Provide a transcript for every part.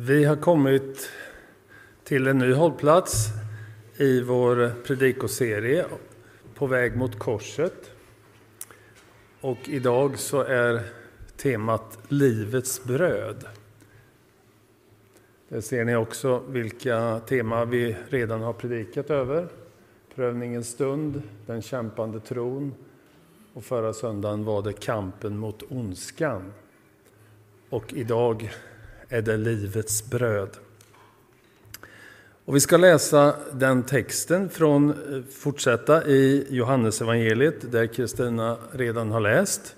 Vi har kommit till en ny hållplats i vår predikoserie På väg mot korset. Och idag så är temat Livets bröd. Där ser ni också vilka teman vi redan har predikat över. Prövningens stund, den kämpande tron och förra söndagen var det kampen mot ondskan. Och idag är det livets bröd. Och vi ska läsa den texten från, eh, fortsätta i Johannesevangeliet där Kristina redan har läst.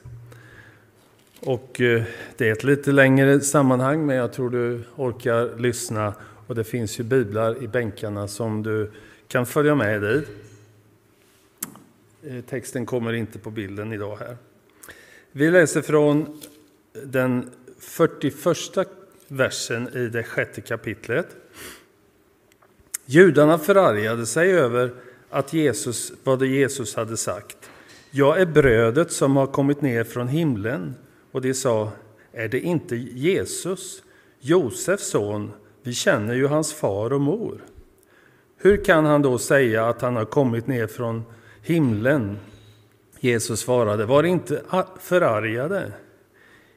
Och eh, det är ett lite längre sammanhang men jag tror du orkar lyssna och det finns ju biblar i bänkarna som du kan följa med i. Eh, texten kommer inte på bilden idag här. Vi läser från den 41 versen i det sjätte kapitlet. Judarna förargade sig över att Jesus, vad det Jesus hade sagt. Jag är brödet som har kommit ner från himlen. Och de sa, är det inte Jesus, Josefs son? Vi känner ju hans far och mor. Hur kan han då säga att han har kommit ner från himlen? Jesus svarade, var inte förargade.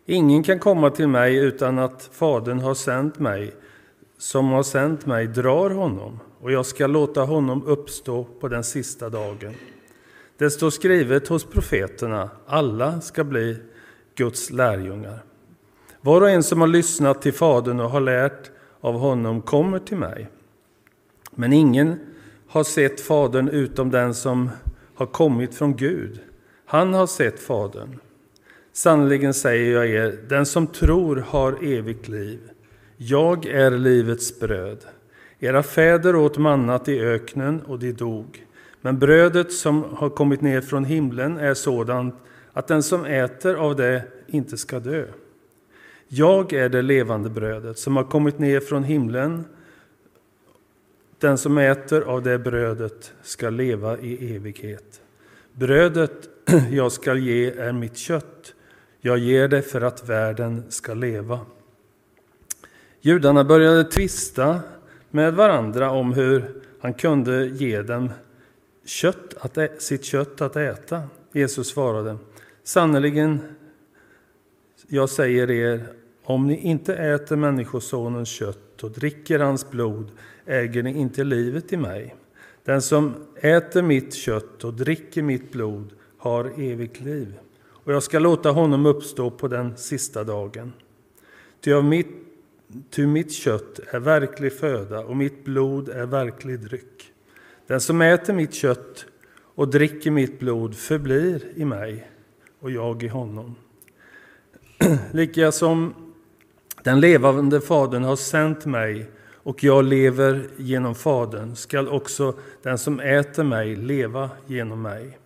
Ingen kan komma till mig utan att Fadern har sänt mig. Som har sänt mig drar honom, och jag ska låta honom uppstå på den sista dagen. Det står skrivet hos profeterna, alla ska bli Guds lärjungar. Var och en som har lyssnat till Fadern och har lärt av honom kommer till mig. Men ingen har sett Fadern utom den som har kommit från Gud. Han har sett Fadern. Sannerligen säger jag er, den som tror har evigt liv. Jag är livets bröd. Era fäder åt mannat i öknen och de dog. Men brödet som har kommit ner från himlen är sådant att den som äter av det inte ska dö. Jag är det levande brödet som har kommit ner från himlen. Den som äter av det brödet ska leva i evighet. Brödet jag ska ge är mitt kött jag ger det för att världen ska leva. Judarna började tvista med varandra om hur han kunde ge dem kött att sitt kött att äta. Jesus svarade, sannerligen, jag säger er, om ni inte äter Människosonens kött och dricker hans blod äger ni inte livet i mig. Den som äter mitt kött och dricker mitt blod har evigt liv och jag ska låta honom uppstå på den sista dagen. Ty, av mitt, ty mitt kött är verklig föda och mitt blod är verklig dryck. Den som äter mitt kött och dricker mitt blod förblir i mig och jag i honom. Lika som den levande Fadern har sänt mig och jag lever genom Fadern skall också den som äter mig leva genom mig.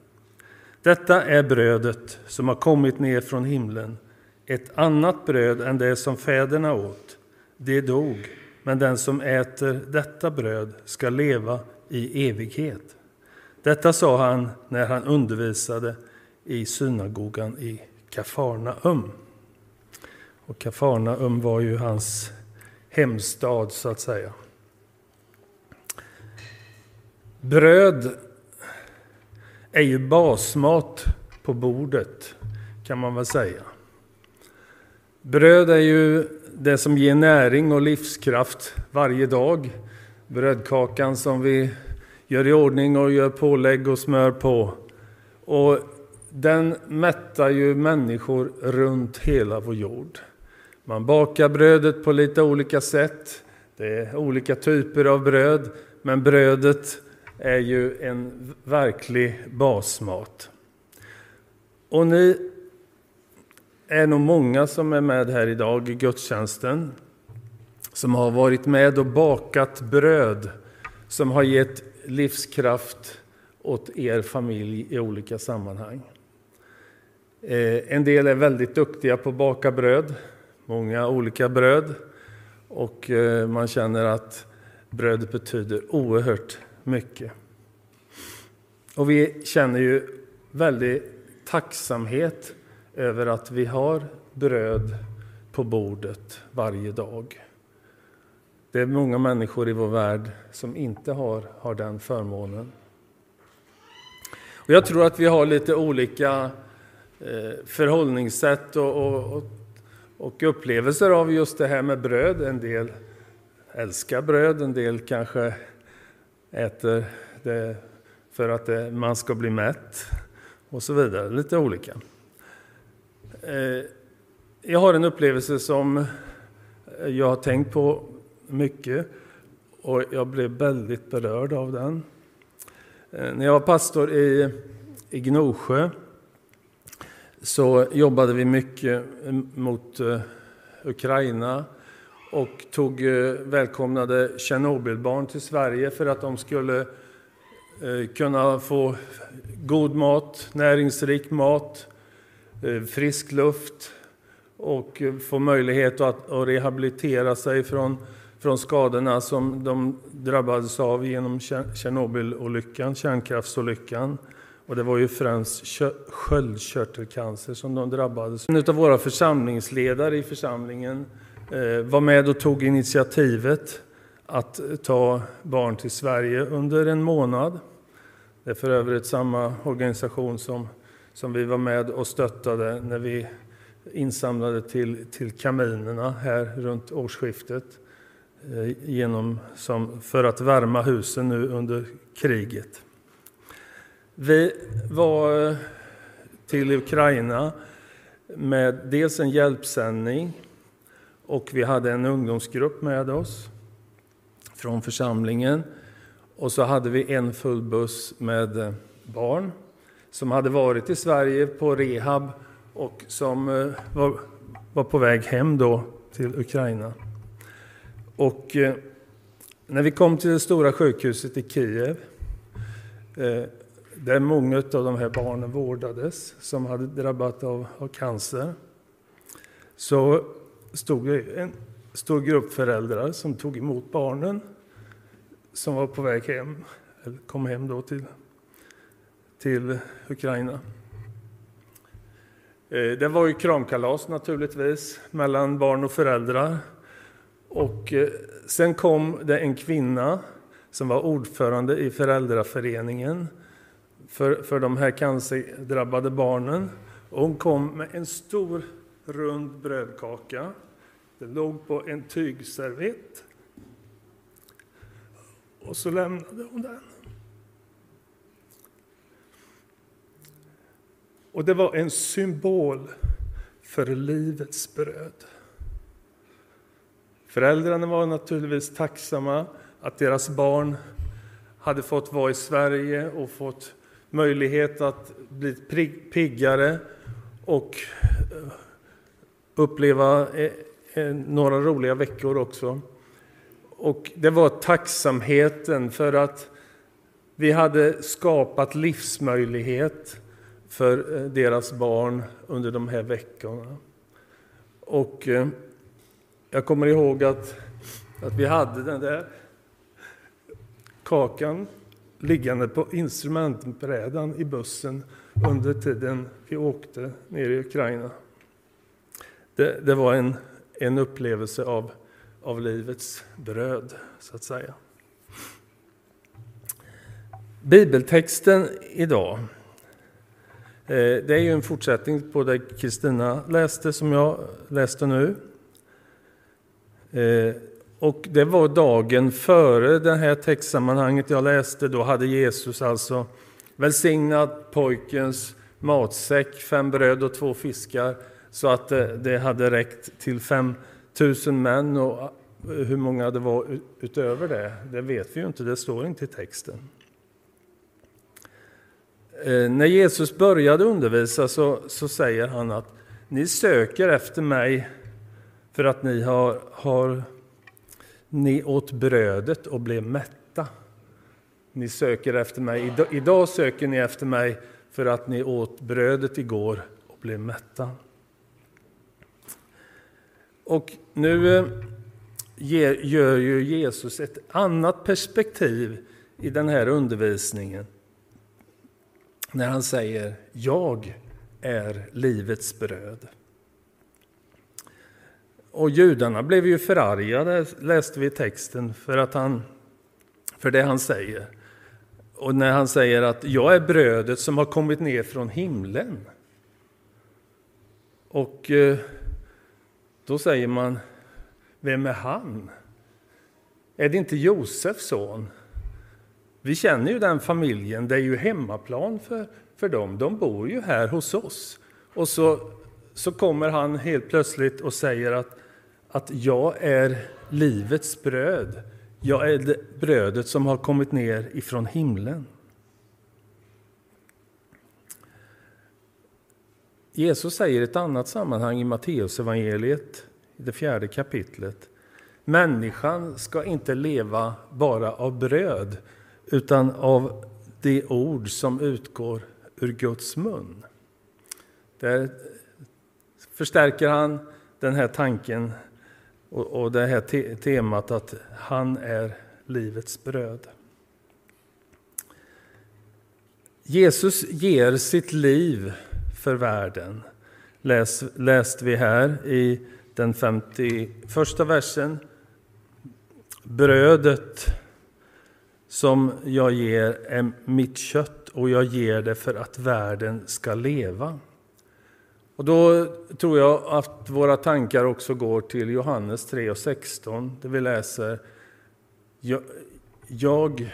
Detta är brödet som har kommit ner från himlen, ett annat bröd än det som fäderna åt. Det dog, men den som äter detta bröd ska leva i evighet. Detta sa han när han undervisade i synagogan i Kafarnaum. Och Kafarnaum var ju hans hemstad, så att säga. Bröd är ju basmat på bordet, kan man väl säga. Bröd är ju det som ger näring och livskraft varje dag. Brödkakan som vi gör i ordning och gör pålägg och smör på. Och den mättar ju människor runt hela vår jord. Man bakar brödet på lite olika sätt. Det är olika typer av bröd, men brödet är ju en verklig basmat. Och ni är nog många som är med här idag i gudstjänsten som har varit med och bakat bröd som har gett livskraft åt er familj i olika sammanhang. Eh, en del är väldigt duktiga på att baka bröd, många olika bröd. Och eh, man känner att brödet betyder oerhört mycket. Och vi känner ju väldigt tacksamhet över att vi har bröd på bordet varje dag. Det är många människor i vår värld som inte har, har den förmånen. Och jag tror att vi har lite olika eh, förhållningssätt och, och, och upplevelser av just det här med bröd. En del älskar bröd, en del kanske äter det för att det, man ska bli mätt och så vidare. Lite olika. Eh, jag har en upplevelse som jag har tänkt på mycket och jag blev väldigt berörd av den. Eh, när jag var pastor i, i Gnosjö så jobbade vi mycket mot eh, Ukraina och tog, eh, välkomnade Tjernobylbarn till Sverige för att de skulle eh, kunna få god mat, näringsrik mat, eh, frisk luft och få möjlighet att, att rehabilitera sig från från skadorna som de drabbades av genom Tjernobylolyckan, kärnkraftsolyckan. Och det var ju främst sköldkörtelcancer som de drabbades. En av våra församlingsledare i församlingen Eh, var med och tog initiativet att ta barn till Sverige under en månad. Det är för övrigt samma organisation som, som vi var med och stöttade när vi insamlade till, till kaminerna här runt årsskiftet. Eh, genom, som, för att värma husen nu under kriget. Vi var eh, till Ukraina med dels en hjälpsändning och vi hade en ungdomsgrupp med oss från församlingen. Och så hade vi en full buss med eh, barn som hade varit i Sverige på rehab och som eh, var, var på väg hem då till Ukraina. Och eh, när vi kom till det stora sjukhuset i Kiev, eh, där många av de här barnen vårdades som hade drabbats av, av cancer, så stod det en stor grupp föräldrar som tog emot barnen som var på väg hem, eller kom hem då till, till Ukraina. Eh, det var ju kramkalas naturligtvis mellan barn och föräldrar. Och eh, sen kom det en kvinna som var ordförande i föräldraföreningen för, för de här cancerdrabbade barnen. Och hon kom med en stor rund brödkaka. Det låg på en tygservett. Och så lämnade hon den. Och det var en symbol för livets bröd. Föräldrarna var naturligtvis tacksamma att deras barn hade fått vara i Sverige och fått möjlighet att bli piggare och eh, uppleva eh, eh, några roliga veckor också. Och det var tacksamheten för att vi hade skapat livsmöjlighet för eh, deras barn under de här veckorna. Och jag kommer ihåg att, att vi hade den där kakan liggande på instrumentbrädan i bussen under tiden vi åkte ner i Ukraina. Det, det var en, en upplevelse av, av livets bröd, så att säga. Bibeltexten idag eh, det är ju en fortsättning på det Kristina läste, som jag läste nu. Eh, och det var dagen före det här textsammanhanget jag läste. Då hade Jesus alltså välsignat pojkens matsäck, fem bröd och två fiskar, så att eh, det hade räckt till fem tusen män. Och eh, hur många det var utöver det, det vet vi ju inte, det står inte i texten. Eh, när Jesus började undervisa så, så säger han att ni söker efter mig för att ni har, har ni åt brödet och blev mätta. Ni söker efter mig. Idag söker ni efter mig för att ni åt brödet igår och blev mätta. Och nu eh, gör ju Jesus ett annat perspektiv i den här undervisningen. När han säger Jag är livets bröd. och judarna blev ju förargade, läste vi i texten, för, att han, för det han säger. Och när han säger att jag är brödet som har kommit ner från himlen. Och eh, då säger man, vem är han? Är det inte Josefs son? Vi känner ju den familjen, det är ju hemmaplan för, för dem. De bor ju här hos oss. Och så, så kommer han helt plötsligt och säger att, att jag är livets bröd. Jag är det brödet som har kommit ner ifrån himlen. Jesus säger i ett annat sammanhang i Matteusevangeliet, i det fjärde kapitlet. Människan ska inte leva bara av bröd, utan av de ord som utgår ur Guds mun. Där förstärker han den här tanken och, det här temat att han är livets bröd. Jesus ger sitt liv för världen. Läs, läste vi här i den 51 versen. Brödet som jag ger är mitt kött och jag ger det för att världen ska leva. Och då tror jag att våra tankar också går till Johannes 3.16 där vi läser jag, jag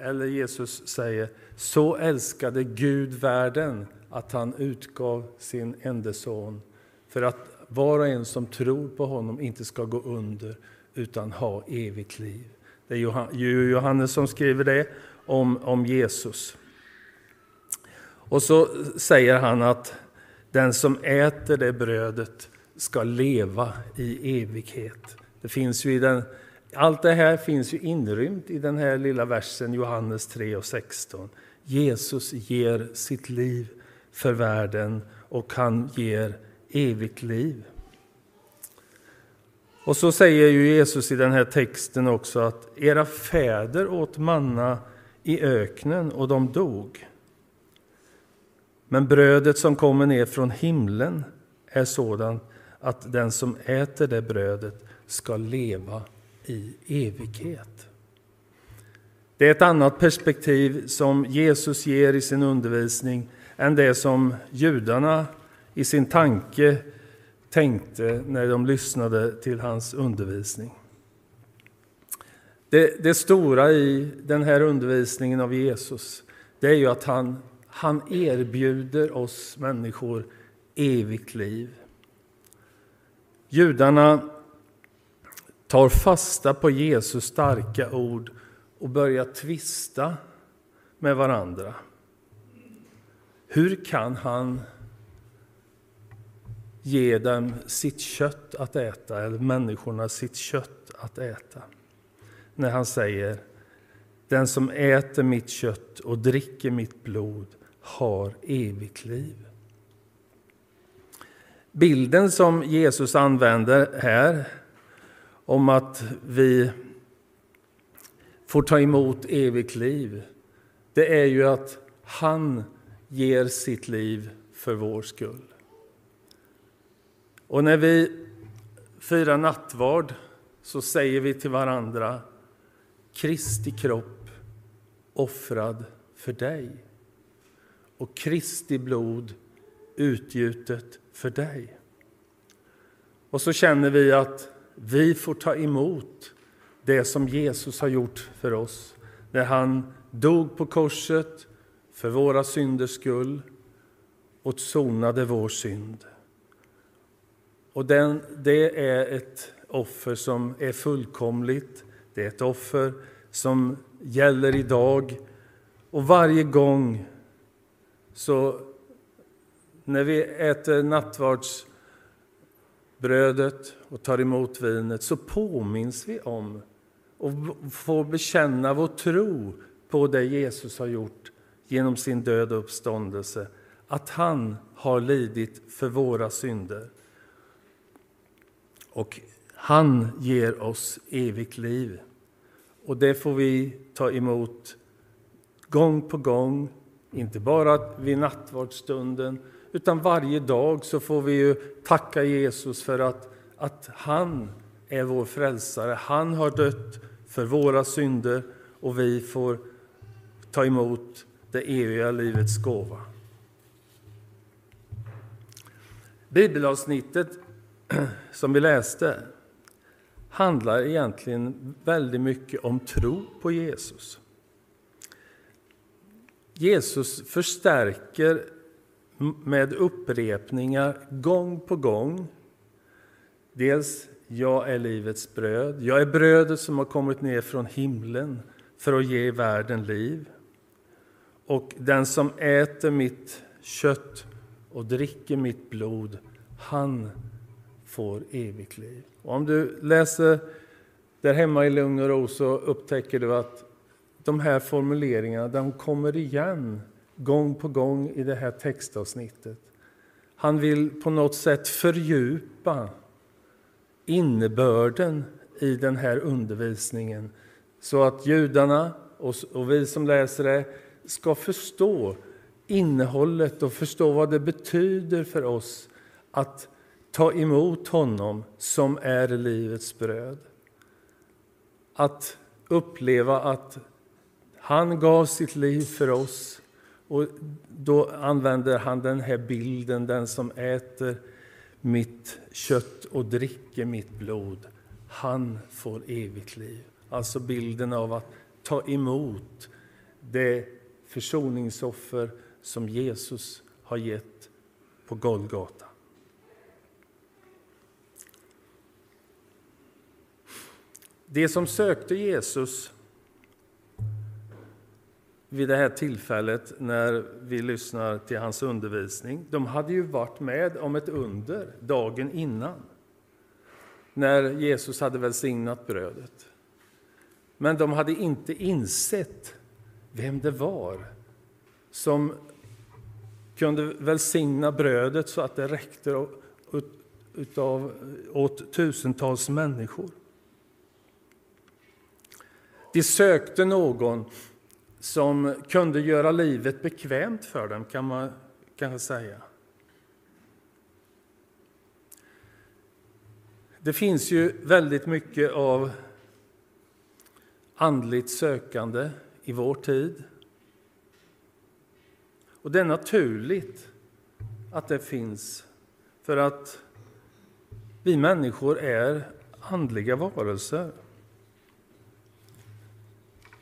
eller Jesus säger så älskade Gud världen att han utgav sin enda son för att var och en som tror på honom inte ska gå under utan ha evigt liv. Det är Johannes som skriver det om, om Jesus. Och så säger han att den som äter det brödet ska leva i evighet. Det finns ju i den, allt det här finns ju inrymt i den här lilla versen Johannes 3 och 16. Jesus ger sitt liv för världen och han ger evigt liv. Och så säger ju Jesus i den här texten också att era fäder åt manna i öknen och de dog. Men brödet som kommer ner från himlen är sådant att den som äter det brödet ska leva i evighet. Det är ett annat perspektiv som Jesus ger i sin undervisning än det som judarna i sin tanke tänkte när de lyssnade till hans undervisning. Det, det, stora i den här undervisningen av Jesus det är ju att han, han erbjuder oss människor evigt liv. Judarna tar fasta på Jesus starka ord och börjar tvista med varandra. Hur kan han ge dem sitt kött att äta, eller människorna sitt kött att äta? När han säger den som äter mitt kött och dricker mitt blod har evigt liv. Bilden som Jesus använder här om att vi får ta emot evigt liv, det är ju att han ger sitt liv för vår skull. Och när vi firar nattvard så säger vi till varandra Kristi kropp offrad för dig och Kristi blod utgjutet för dig. Och så känner vi att vi får ta emot det som Jesus har gjort för oss när han dog på korset för våra synders skull och sonade vår synd. Och den, det är ett offer som är fullkomligt. Det är ett offer som gäller idag. Och varje gång så när vi äter nattvardsbrödet och tar emot vinet så påminns vi om och får bekänna vår tro på det Jesus har gjort genom sin död och uppståndelse, att han har lidit för våra synder. Och han ger oss evigt liv. Och det får vi ta emot gång på gång, inte bara vid nattvardsstunden, utan varje dag så får vi ju tacka Jesus för att, att han är vår frälsare. Han har dött för våra synder och vi får ta emot det eviga livets gåva. Bibelavsnittet som vi läste handlar egentligen väldigt mycket om tro på Jesus. Jesus förstärker med upprepningar gång på gång. Dels jag är livets bröd. Jag är brödet som har kommit ner från himlen för att ge världen liv. Och den som äter mitt kött och dricker mitt blod, han får evigt liv. Och om du läser där hemma i lugn och ro så upptäcker du att de här formuleringarna de kommer igen gång på gång i det här textavsnittet. Han vill på något sätt fördjupa innebörden i den här undervisningen så att judarna och vi som läser det ska förstå innehållet och förstå vad det betyder för oss att ta emot honom som är livets bröd. Att uppleva att han gav sitt liv för oss och då använder han den här bilden, den som äter mitt kött och dricker mitt blod, han får evigt liv. Alltså bilden av att ta emot det försoningsoffer som Jesus har gett på Golgata. De som sökte Jesus vid det här tillfället när vi lyssnar till hans undervisning, de hade ju varit med om ett under dagen innan, när Jesus hade välsignat brödet. Men de hade inte insett vem det var som kunde välsigna brödet så att det räckte utav, åt tusentals människor. De sökte någon som kunde göra livet bekvämt för dem, kan man kanske säga. Det finns ju väldigt mycket av andligt sökande i vår tid. Och det är naturligt att det finns, för att vi människor är andliga varelser.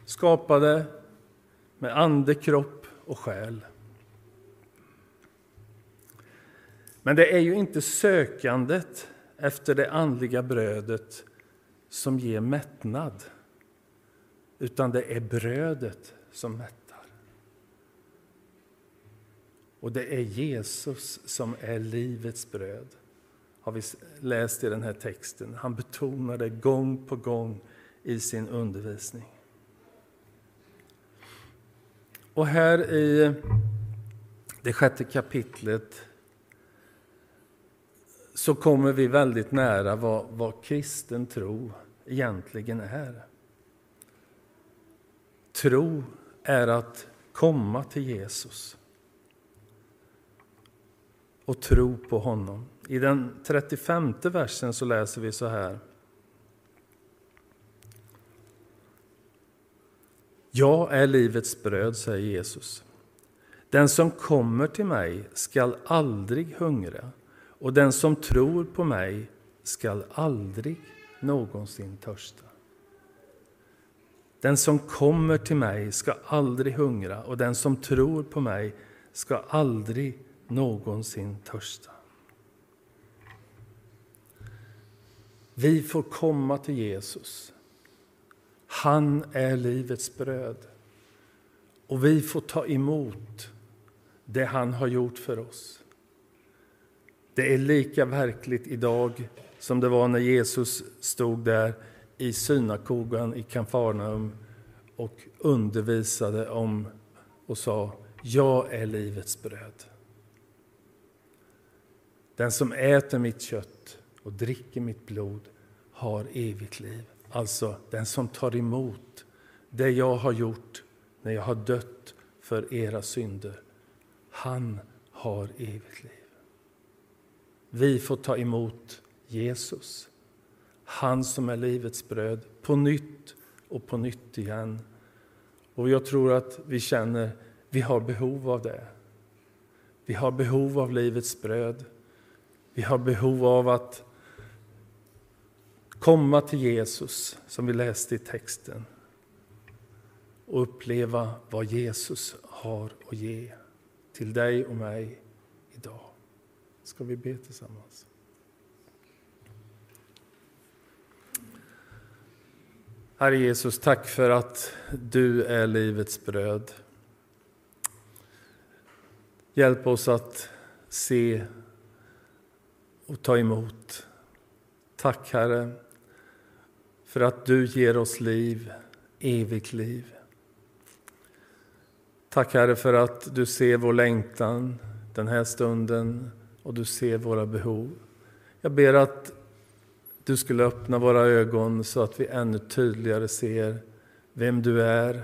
Skapade med ande, kropp och själ. Men det är ju inte sökandet efter det andliga brödet som ger mättnad, utan det är brödet som mättar. Och det är Jesus som är livets bröd, har vi läst i den här texten. Han betonar det gång på gång i sin undervisning. Och här i det sjätte kapitlet så kommer vi väldigt nära vad, vad kristen tro egentligen är. Tro är att komma till Jesus och tro på honom. I den 35 versen så läser vi så här. Jag är livets bröd, säger Jesus. Den som kommer till mig skall aldrig hungra och den som tror på mig skall aldrig någonsin törsta. Den som kommer till mig ska aldrig hungra och den som tror på mig ska aldrig någonsin törsta. Vi får komma till Jesus han är livets bröd. Och vi får ta emot det han har gjort för oss. Det är lika verkligt idag som det var när Jesus stod där i synagogan i Kafarnaum och undervisade om och sa Jag är livets bröd. Den som äter mitt kött och dricker mitt blod har evigt liv. Alltså den som tar emot det jag har gjort när jag har dött för era synder. Han har evigt liv. Vi får ta emot Jesus. Han som är livets bröd, på nytt och på nytt igen. Och jag tror att vi känner vi har behov av det. Vi har behov av livets bröd. Vi har behov av att komma till Jesus, som vi läste i texten och uppleva vad Jesus har att ge till dig och mig idag. Ska vi be tillsammans? Herre Jesus, tack för att du är livets bröd. Hjälp oss att se och ta emot. Tack Herre för att du ger oss liv, evigt liv. Tack Herre för att du ser vår längtan den här stunden och du ser våra behov. Jag ber att du skulle öppna våra ögon så att vi ännu tydligare ser vem du är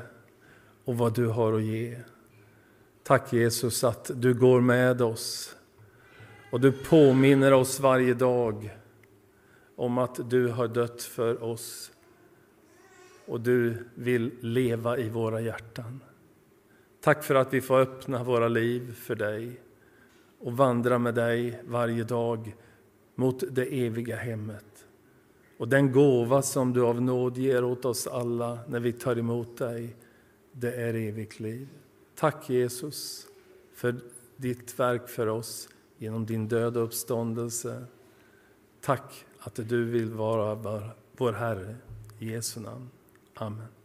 och vad du har att ge. Tack Jesus att du går med oss och du påminner oss varje dag om att du har dött för oss och du vill leva i våra hjärtan. Tack för att vi får öppna våra liv för dig och vandra med dig varje dag mot det eviga hemmet. Och den gåva som du av nåd ger åt oss alla när vi tar emot dig, det är evigt liv. Tack Jesus för ditt verk för oss genom din död och uppståndelse. Tack att du vill vara vår Herre. I Jesu namn. Amen.